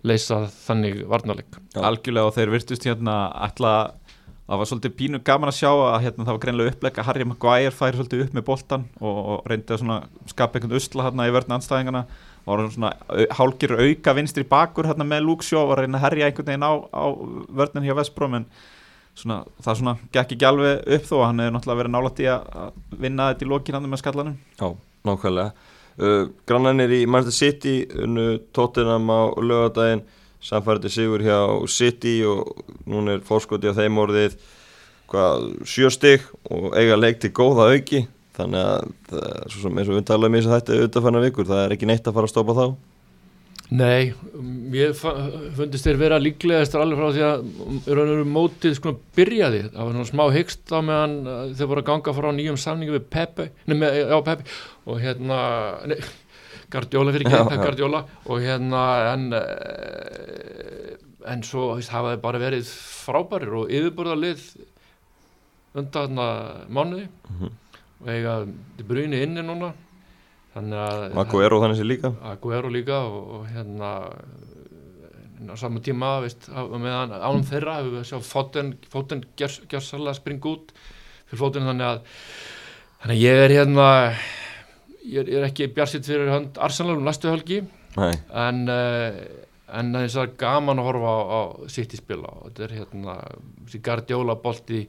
leysa þannig varnarleik. Algjörlega og þeir virtust hérna alltaf það var svolítið pínu gaman að sjá að hérna, það var greinlega uppleg að Harry Maguire færi svolítið upp með boltan og, og reyndi að skapa einhvern usla hérna í vörðna anstæðingana og var svona hálgir auka vinstri bakur hérna með Luxjó og reyndi að herja einhvern veginn á, á vörðin hjá Vestbróm en svona, það svona gekk ekki alveg upp þó hann hefur náttúrulega verið nálægt í að vinna þetta í lókinandu með skallanum. Já, nákvæmlega. Uh, Grannanir í Manchester City unnu tóttinam á lögadaginn samfærdi sigur hjá City og núna er fórskoti á þeim orðið sjöstig og eiga leik til góða auki. Þannig að það svo sem eins og við talaðum í þess að þetta er auðvitað fannar vikur, það er ekki neitt að fara að stoppa þá. Nei, ég fundist þér vera líklegast alveg frá því að raunveru mótið sko byrjaði, það var svona smá hyggst á meðan uh, þeir voru að ganga frá nýjum samningu við Pepe, nefnir, já Pepe. Og hérna, nei, Guardiola fyrir ekki, Guardiola og hérna en uh, en svo það hefði bara verið frábærir og yfirborðarlið undan mánuði. Mm -hmm. og eiga brunni inni núna Aguero þannig sé líka. Aguero líka og, og hérna á saman tíma veist, meðan ánum þeirra hefur við sjá fóten, fóten gjörsalega springa út fyrir fóten þannig að þannig að ég er hérna ég er, er ekki bjarsitt fyrir hönd Arsenal um næstu hölgi en, uh, en þess að gaman að horfa á, á sitt í spila. Og þetta er hérna Gardiola bolti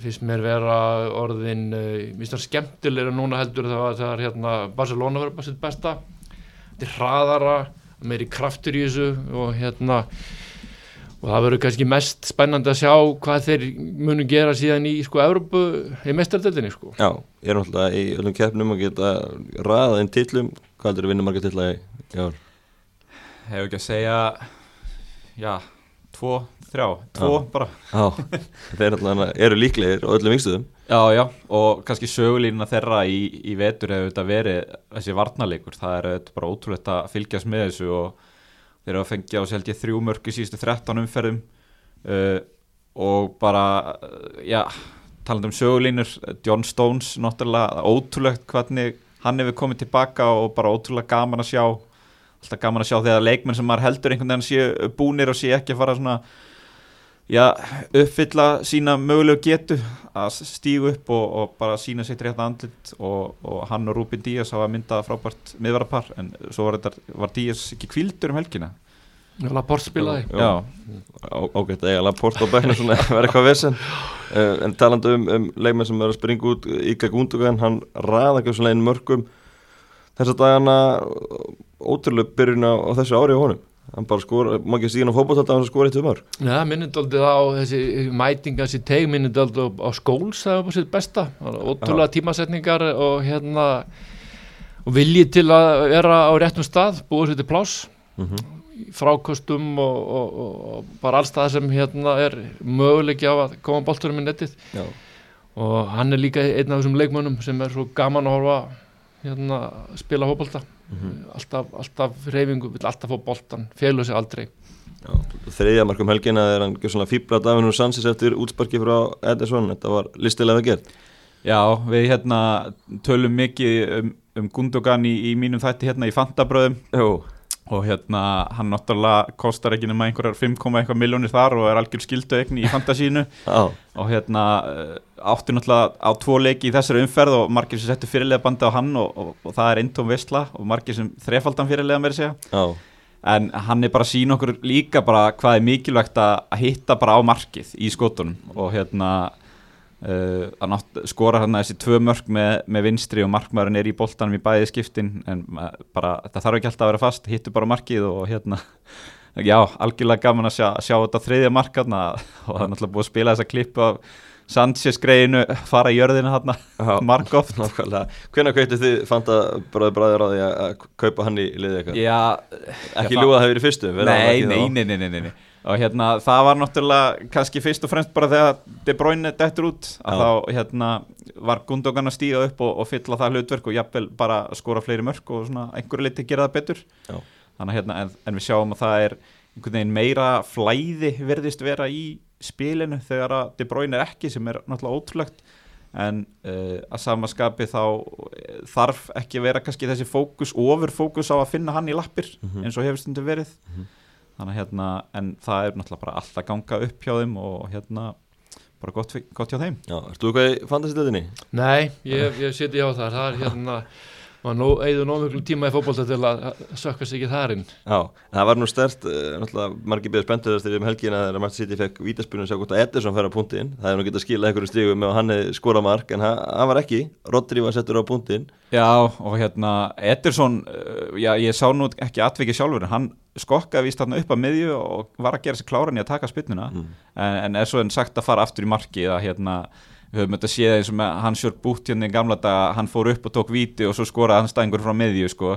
finnst mér vera orðin finnst það skemmtilega núna heldur það að hérna, Barcelona sitt besta. Þetta er hraðara meiri kraftur í þessu og hérna og það verður kannski mest spennandi að sjá hvað þeir munu gera síðan í sko Európu í mestardeltinni sko. Já, ég er náttúrulega í öllum keppnum að geta ræðað einn tillum hvað heldur þú að vinna marga tilla í, ár? Hefur ekki að segja já, tvo þrjá, tvo já. bara. Já, þeir eru líklegir og öllum yngstuðum já, já, og kannski sögulínuna þeirra í, í vetur hefur þetta verið þessi varnalegur, það er bara ótrúlegt að fylgjast með þessu og þeir eru að fengja á selgi þrjú mörg í síðustu 13 umferðum. Uh, og bara já, taland um sögulínur John Stones, náttúrulega ótrúlegt hvernig hann hefur komið tilbaka og bara ótrúlega gaman að sjá. Alltaf gaman að sjá þegar leikmenn sem maður heldur einhvern veginn séu búnir og séu ekki að fara svona já, uppfylla sína mögulegu getu að stígu upp og, og bara sína sitt rétt andlit og, og hann og Rúbin Díaz hafa myndað frábært miðvarapar en svo var, þetta, var Díaz ekki kvildur um helgina? Laport spilaði. Ágætt eiga Laport á bekna verður eitthvað vesen. Uh, en talandu um, um leikmenn sem verður að springa út Íka Gundogan, hann ræða ekki svona einn mörgum þess að dagana ótrúlega byrjun á þessu ári á honum hann bara skora, má ekki stíðan á fótbolltölda að hann skora eitt um ár. Já, minnið aldrei á þessi mætinga, þessi teg minnið aldrei á skóls það var bara sitt besta, ótrúlega tímasetningar og hérna og viljið til að vera á réttum stað, búið sér til pláss. Í frákostum og, og, og, og bara alls það sem hérna er möguleiki á að koma bolturum í nettið Já, og hann er líka einn af þessum leikmönnum sem er svo gaman að horfa hérna spila hópolta alltaf, alltaf reyfingu, vill alltaf fá boltan félur sig aldrei. Já. Þriðja markum helgina er hann gjör svona fíbla Davinur Sansis eftir útsparki frá Ederson, þetta var listilega gert. Já, við hérna tölum mikið um, um Gundogan í, í mínum þætti hérna í Fantabröðum. Jú, og hérna hann náttúrulega kostar ekki nema einhverjar 5, eitthvað miljónir þar og er algjör skildu eigni í fantasínu já, og hérna eh, átti náttúrulega á tvo leiki í þessari umferð og margir sem settu fyrirlega bandi á hann og, og, og það er eintóm vesla og margir sem þrefaldan fyrirlega með segja. Já, en hann er bara að sína okkur líka bara hvað er mikilvægt að að hitta bara á markið í skotunum. Og hérna uh, að nátt, skora hann þessi tvö mörk með, með vinstri og markmaðurinn er í boltanum í bæði skiptin en bara það þarf ekki alltaf að vera fast hittu bara markið og hérna já, algjörlega gaman að sjá, sjá þetta þriðja markaðna og það er náttúrulega búið að spila þessa klippu af Sanchez greiðinu fara í jörðina já. markoft Nákvæmlega, hvenær kveitu þið fanta bræður bræður á því að að kaupa hann í liðið eitthvað? Já, Ekki að það hefur í fyrstu nei, nei, nei, nei, nei, nei. Og hérna, það var náttúrulega kannski fyrst og fremst bara þegar De Bruyne dettur út að Já. þá hérna, var Gundogan að stíga upp og, og fylla það hlutverk og jafnvel bara skora fleiri mörk og svona einhverju liti gera það betur Já. þannig að hérna, en, en við sjáum að það er einhvern veginn meira flæði verðist vera í spilinu þegar að De Bruyne er ekki sem er náttúrulega ótrúlegt en uh, að sama skapi þá eh, þarf ekki vera kannski þessi fókus, ofurfókus á að finna hann í lappir Mhm. eins og hefur stundum verið Mhm. Þannig að hérna, en það er náttúrulega bara alltaf ganga upp hjá þeim og hérna bara gott, gott hjá þeim Já, ertu þú eitthvað í fantasy-liðinni? Nei, ég, ég seti hjá þar það er hérna, maður eigður nóg mjög tíma í fótbolta til að sökka sig ekki þar inn. Já, en það var nú stert, uh, náttúrulega margir beður spenntur þegar um helgina þegar Marti City fekk vítaspunni og sjá hvort að Ederson fær á punktinn. Það hefði nú getað skilað einhverju stígum ef hann hefði skorað mark en hann, hann var ekki, Rodri var settur á punktinn. Já, og hérna Ederson, uh, já, ég sá nú ekki atvikið sjálfur en hann skokkaði víst þarna upp að miðju og var að gera sér kláran í að taka spinnuna Mm. en, en er svo en sagt að fara aftur í marki að hérna, við höfum þetta séð eins og með hann sjörg bútt hérna í gamla daga hann fór upp og tók víti og svo skoraði hann stæðingur frá miðju sko.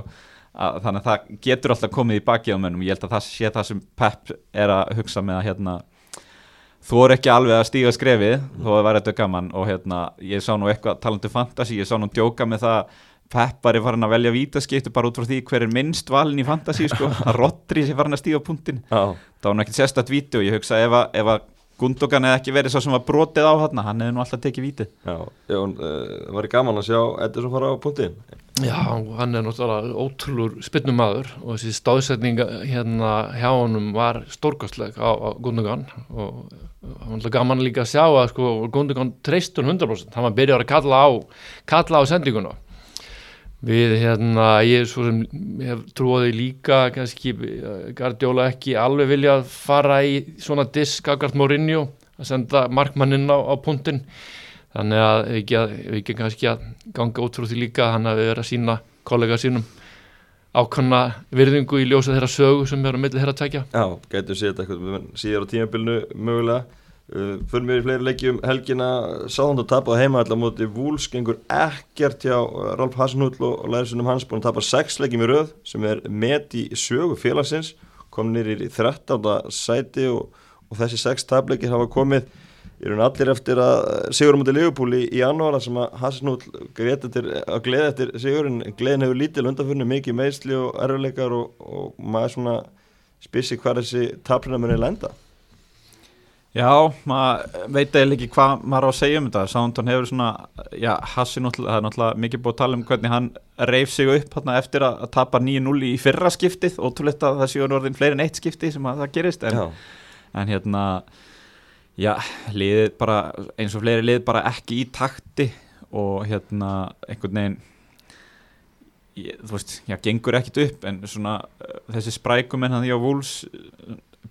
Að, þannig að það getur alltaf komið í baki á mönnum. Ég held að það sé það sem Pep er að hugsa með að hérna þú er ekki alveg að stíga skrefið þó að vera þetta gaman. Og hérna ég sá nú eitthvað talandu fantasy, ég sá nú djóka með það Peppar er farin að velja vítaskiptu bara út frá því hver er minnst valin í fantasy sko, að Rodri sé farin að stíga punktin það var nú ekkert sérstætt víti og ég hugsa ef að, ef að Gundogan hefði ekki verið svo sem var brotið á hann hann hefði nú alltaf tekið víti. Já, Jón, uh, var í gaman að sjá Ederson fara á punktinn. Já, hann er náttúrulega ótrúlur spinnum maður og þessi stáðsetning hérna hjá honum var stórkostleg á, á Gundogan og hann var náttúrulega gaman líka að sjá að sko Gundogan treystun 100% hann var byrjað að kalla á kalla á sendinguna við hérna ég svo sem hef trúið líka kannski eh, Guardiola ekki alveg vilja að fara í svona disk Agart Mourinho að senda markmanninn á, á punktinn. Þannig að við ekki, að, við ekki kannski að ganga út frá því líka að hann hafi verið að sína kollega sínum ákvæmna virðingu í ljósa þeirra sögu sem er á milli þeirra tækja Já, gætu séð þetta eitthvað síðar á tímabilinu mögulega uh, Fyrir mér í fleiri leikjum helgina Sáðan að tapa heima allar móti Vúls gengur ekkert hjá uh, Ralf Hasenhull og lærisunum hans búin að tapa sex leikjum í röð sem er met í sögu félagsins kom nýri í 13. sæti og, og þessi sex tapleikir hafa komið í raun allir eftir að Sigurum mútið Leopold í, janúar sem að Hasenhull gleði eftir Sigurinn gleðin hefur lítil undanförnu mikið meðsli og erfileikar og, og maður svona spissi hvað þessi taprina muni lenda Já, maður veit eða ekki hvað maður á að segja um þetta. Sándon hefur svona, já, Hassi náttúrulega, það er náttúrulega mikið búið að tala um hvernig hann reif sig upp hérna, eftir að, að tapa 9-0 í fyrra skiptið. Og trúlegt að það séu orðin fleiri en eitt skipti sem að það gerist en, en hérna já, liðið bara eins og fleiri lið bara ekki í takti og hérna einhvern veginn þú veist, já, gengur ekkit upp en svona þessi sprækumenn hann því á Wools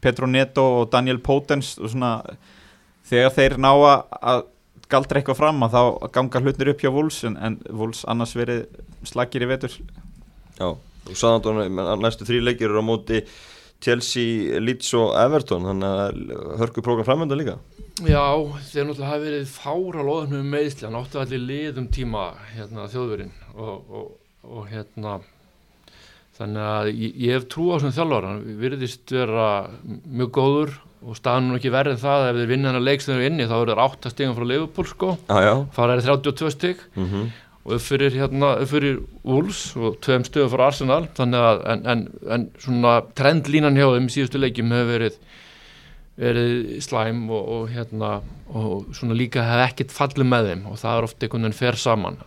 Petro Neto og Daniel Potens og svona þegar þeir ná að- galdra eitthvað fram að þá ganga hlutnir upp hjá Wools en, en Wools annars verið slagir í vetur. Já og Sáðan næstu þrý leikir eru á móti Chelsea, Leeds og Everton þannig að hörku prógram framönda líka. Já, þeir náttúrulega hafi verið fára loðum með meðsli, hann átti allir liðum tíma hérna þjóðverinn og, og, og hérna þannig að ég, ég hef trú á svona þjálfara, hann virðist vera mjög góður og staðan nú ekki verið en það. Ef þeir vinna hann að leikstöður inni þá eru þeir 8 stigum frá Liverpool sko, Já, já. Fara er 32 stig. Mm og upp fyrir hérna, upp fyrir Wolves og tveim stöðum frá Arsenal. Þannig að en, en, en svona trendlínan hjá þeim í síðustu leikjum hefur verið verið slæm og, og hérna og svona líka hef ekkert fallið með þeim. Og það er ofta einhvern veginn fer saman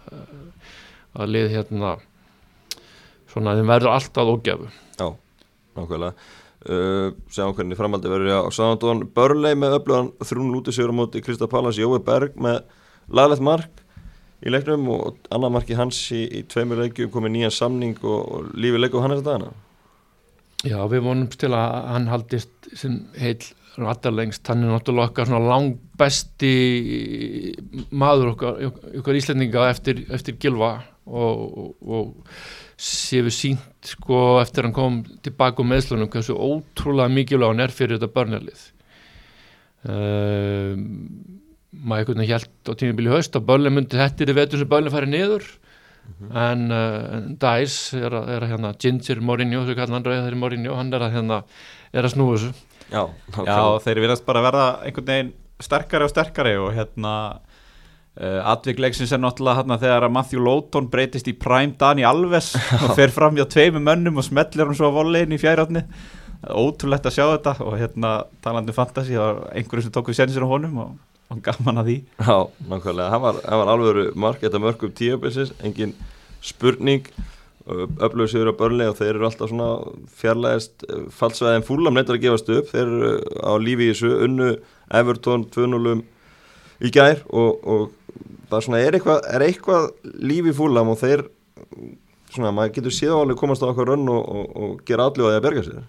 að lið hérna svona þeim verður alltaf ógjafu Nákvæmlega. Uh, Sjáum hvernig framaldi verður á Sándón Börlei með öflugan þrún lúti sigur á móti Krista Pallas, Jói Berg með laglegt mark í leiknum og annar marki hans í, í tveimur leikjum komið nýjan samning og, og lífi leiku hann þess að dagana. Já, við vonumst til að hann haldist sem heil allarlengst, hann er náttúrulega okkar svona langbesti maður okkar, okkar íslendinga eftir, eftir Gilva og, og, og séu sínt sko eftir hann kom tilbaka um meðslunum hversu ótrúlega mikilvæg hann er fyrir þetta börnarlið um, maður einhvern veginn held á tímubili haust að börnlega myndi þetta er vetur sem börnlega færi niður. En uh, Dice er að, er að hérna Ginger Mourinho, svo kallar hann rauðar Mourinho, hann er að hérna er að snúa þessu Já, Já, þeir virðast bara verða einhvern veginn sterkari og sterkari og hérna uh, atvikleiksins er náttúrulega hérna þegar að Matthew Lowton breytist í Prime Dani Alves og fer fram hjá tveimu mönnum og smellir hann svo að volein í fjærátni ótrúlegt að sjá þetta og hérna talandi um fantasy, það var einhverju sem tók við sénsir á honum og, og gaman að því. Já, nákvæmlega, það var, var alveg mark þetta mörg um tíabilsis, engin spurning öflögu sigur á börnlega og þeir eru alltaf svona fjarlægist fallsvæðin fúlam neitt að gefast upp, þeir eru á lífi í þessu unnu Everton 2-0 í gær og, og það er svona, er eitthvað, er eitthvað lífi fúlam og þeir svona, maður getur síðan alveg komast á okkur rönn og, og, og gera alljóðið að berga sér.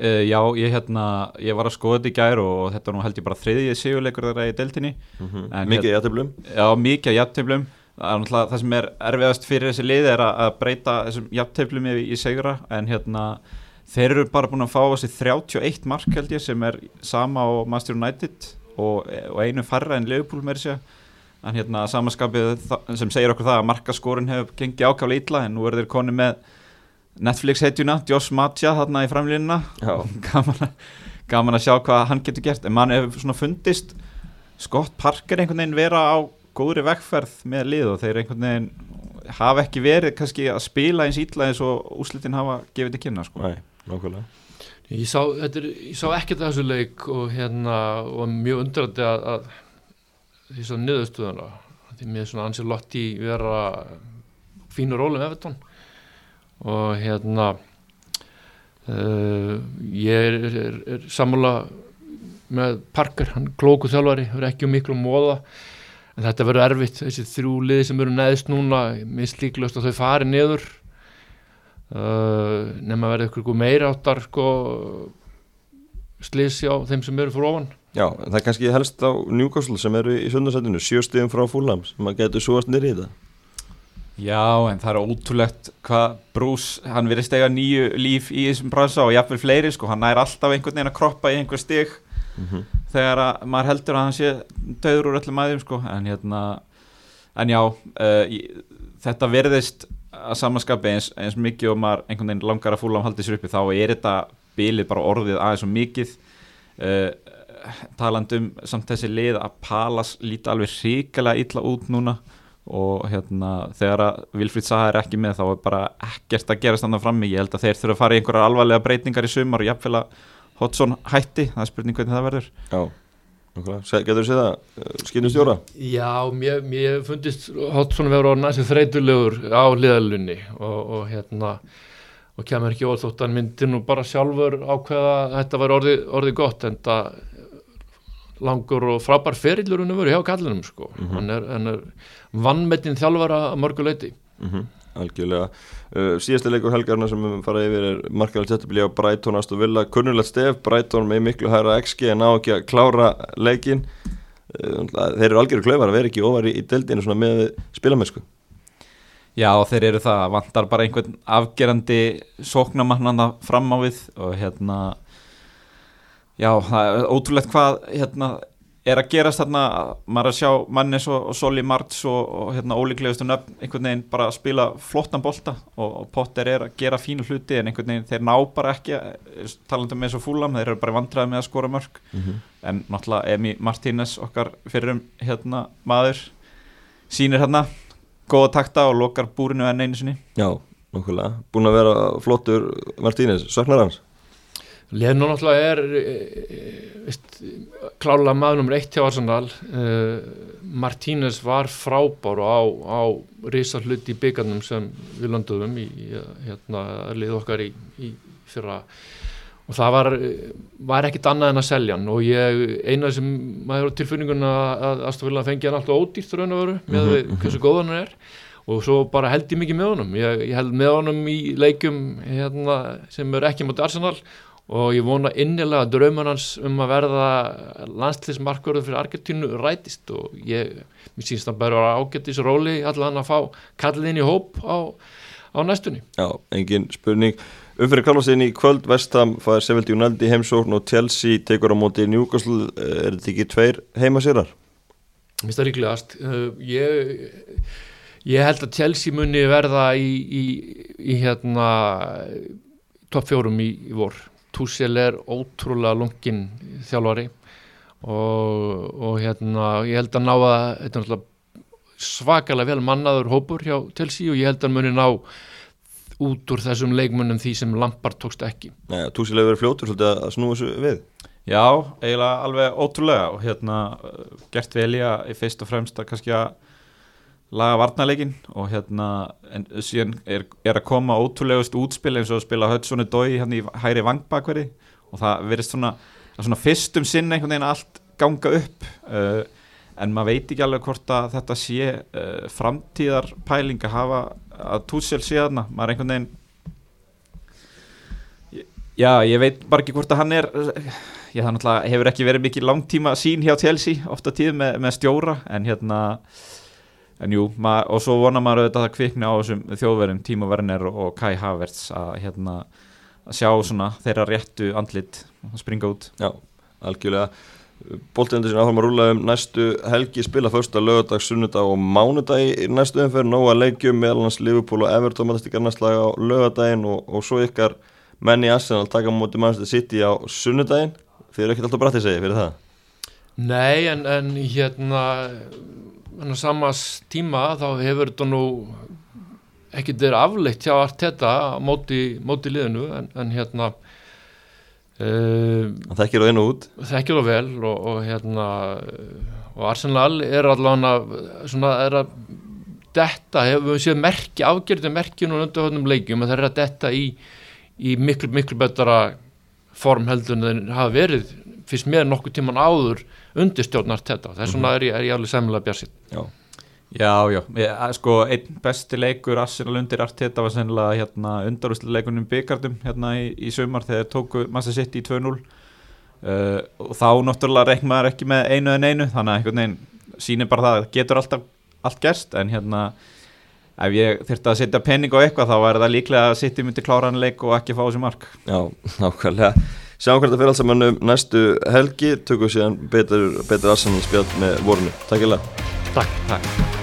Uh, já, ég, hérna, ég var að skoða þetta í gær og þetta nú held ég bara þriðið sigurleikur þeirra í deltinni mm -hmm. Mikið jættiblum Já, mikið jafntöflum það sem er erfiðast fyrir þessi lið er að, breyta þessum jafntöflum í, í segra en hérna þeir eru bara búin að fá þessi 31 mark held ég sem er sama á Master United og, og einu farra en Liverpool með þessu en hérna samaskapið sem segir okkur það að markaskórin hefur gengið ákvæmlega ítla en nú er þeir koni með Netflix heitjuna, Josh Matja þarna í framlýnina gaman, gaman að sjá hvað hann getur gert. En mann hefur svona fundist Scott Parker einhvern veginn vera á góðri vekkferð með lið og þeir einhvern veginn hafa ekki verið kannski að spila eins ítla eins og úslitin hafa gefið til kynna sko. Nei, nákvæmlega. Ég sá, er, ég sá ekkert þessu leik og hérna og mjög undrandi að, að því svo niðurstuðuna því mér svona ansið Lotti vera fínur rólum Evertón og hérna uh, ég er, er, er sammála með Parker, hann klóku þjálfari verður ekki um miklu móða en þetta verður erfitt, þessi þrjú liði sem eru neðist núna, mislíklust að þau fari niður. Uh, nema verður ykkur meira áttar sko slisi á þeim sem eru fyrir ofan. Já, það er kannski helst á Newcastle sem eru í sundarsætinu, sjöstegum frá Fúlham sem maður getur súast nýrið í það Já, en það er ótrúlegt hvað Bruce, hann verið stega nýju líf í þessum bransa og jafnvel fleiri sko, hann er alltaf einhvern veginn að kroppa í einhver stig. Mm -hmm. Þegar að maður heldur að hann sé döður úr öllum aðeim sko, en hérna en já, uh, þetta verðist að samanskapi eins, eins mikið og maður einhvern veginn langar að fúla um haldið sér uppi, þá er þetta bilið bara orðið aðeins og mikið. Uh, talandum samt þessi lið að Palas líti alveg ríkilega illa út núna og hérna þegar að Vilfríð Saha er ekki með þá er bara ekkert að gerast þannig frammi, ég held að þeir þurfa að fara í einhverjar alvarlega breytingar í sumar og jáfnvel að Hotsson hætti, það er spurning hvernig það verður Já, okkur, getur þú séð það skynum stjóra? Já, mér, mér fundist Hotsson verður orðin aðeins þreytulegur á liðalunni og, og hérna og kemur ekki orð þótt að myndi nú bara sjálfur ákveða að þetta var orðið orði gott en það langur og frábær ferillur hann verið hjá kallinum sko, mm -hmm. hann er, hann er vannmetinn þjálfara að mörguleiti mm -hmm. Algjörlega. Uh, síðasta leikur helgarna sem við fara yfir er markaðal tættubli á Brighton Aston Villa. Kunnulegt stef, Brighton með miklu hæra XG en á ekki að klára leikin uh, þeir eru algjörðu klauvar að vera ekki ofar í, í deldinu með spilamennsku. Já, þeir eru það, vantar bara einhvern afgerandi sóknamannanda fram á við og hérna já, það er ótrúlegt hvað hérna er að gerast þarna, maður er að sjá Mannes og, og Soli Marts og, og hérna ólíklegustu nöfn, einhvern veginn bara að spila flottan bolta og, og Potter er að gera fínu hluti en einhvern veginn þeir ná bara ekki talandum með svo fúlam, þeir eru bara vandraði með að skora mörg mm -hmm. en náttúrulega Emi Martínez okkar fyrrum hérna maður sínir hérna góða takta og lokar búrinu enn einu sinni Já, nokkulega, búin að vera flottur Martínez, söknar hans? Leno náttúrulega er veist, klálega maður nummer eitt hjá Arsenal. Uh, Martínez var frábár á, á risa hluti í byggarnum sem við landuðum í, hérna, lið okkar í, í fyrra. Og það var, var ekkit annað en að selja hann. Og ég, eina sem maður hefur tilfinninguna að Astafélag fengi hann alltaf ódýrt raun og veru með mm -hmm. hversu góð hann er. Og svo bara held ég mikið með honum. Ég, ég held með honum í leikum hérna, sem er ekki mot Arsenal. og ég vona innilega að drauman hans um að verða landslýsmarkverður fyrir Argentínu rætist og ég, mér sínst að bara ágættis róli allan að fá kallin í hóp á, á næstunni. Já, engin spurning. Umfyrir Karlsson í kvöld Vestham fæðir Sevildi Unaldi heimsókn og Chelsea tekur á móti Newcastle, er þetta ekki tveir heimasýrar? Mér finnst það ríklegast. Ég, ég held að Chelsea muni verða í, í, í hérna topp fjórum í, í vor Tussel er ótrúlega lungin þjálfari og, og hérna ég held að ná að þetta er svakalega vel mannaður hópur hjá Chelsea og ég held að muni ná út úr þessum leikmunum því sem Lampard tókst ekki. Nei, Tussel hefur verið fljótur svolítið að snúa þessu við. Já, eiginlega alveg ótrúlega og hérna gert vel í að fyrst og fremst að kannski að laga varnarleikin og hérna en er, er að koma ótrúlegust útspil eins og að spila Hudssoni Dói hérna í hæri vangbakveri og það verist svona, svona fyrstum sinn einhvern veginn allt ganga upp uh, en maður veit ekki alveg hvort að þetta sé uh, framtíðar pæling að hafa að túsel sé þarna, maður einhvern veginn já, ég veit bara ekki hvort að hann er ég það náttúrulega hefur ekki verið mikið langtíma sín hjá Chelsea ofta tíð með, með stjóra en hérna en jú, og svo vonar maður auðvitað að kvikna á þessum þjóðverðum Tímo Werner og Kai Havertz að, hérna, að sjá svona þeirra réttu andlit að springa út. Já, algjörlega. Bóltegundir sinna áfram að rúla um næstu helgi spila fyrsta lögadag, sunnudag og mánudag í næstu umferð, nóga leikjum meðal hans Liverpool og Everton maður stikar næstlag á lögadaginn og, og svo ykkar menni Arsenal taka mútið Manchester City á sunnudaginn. Þið eru ekkert alltaf brættið segið fyrir það Nei, en, en hérna en á samast tíma þá hefur þetta nú ekki þeirra afleitt hjá allt þetta móti, móti liðinu en, en hérna uh, þekkir það og út. Þekkir það vel og, og hérna og Arsenal er allavega svona er að detta, hefur við séð merki afgerðið merkinu og undarhóðnum leikjum að það er að detta í, í miklu miklu betra form heldur en það hafa verið fyrst mér nokkuð tíman áður undirstjórnart þetta þess vegna er ég, er ég alveg semmilega björnsinn Já, já, já. Ég, sko einn besti leikur Arsenal undir Arteta var sennilega hérna, undarúsleikunum byggardum hérna í, í sömar þegar tóku Massa City í 2-0 uh, og þá náttúrulega reikn maður ekki með einu en einu þannig að einhvern veginn sýnir bara það getur alltaf allt gerst. En hérna ef ég þurfti að setja penning á eitthvað þá væri það líklega að City myndi klára hann leik og ekki fá þessi mark. Já, nákvæmlega Sjáum hvernig það fyrir alls saman um næstu helgi, tökum við síðan betur, betur aðsann spjátt með vorinu. Takk ég lega. Takk, takk.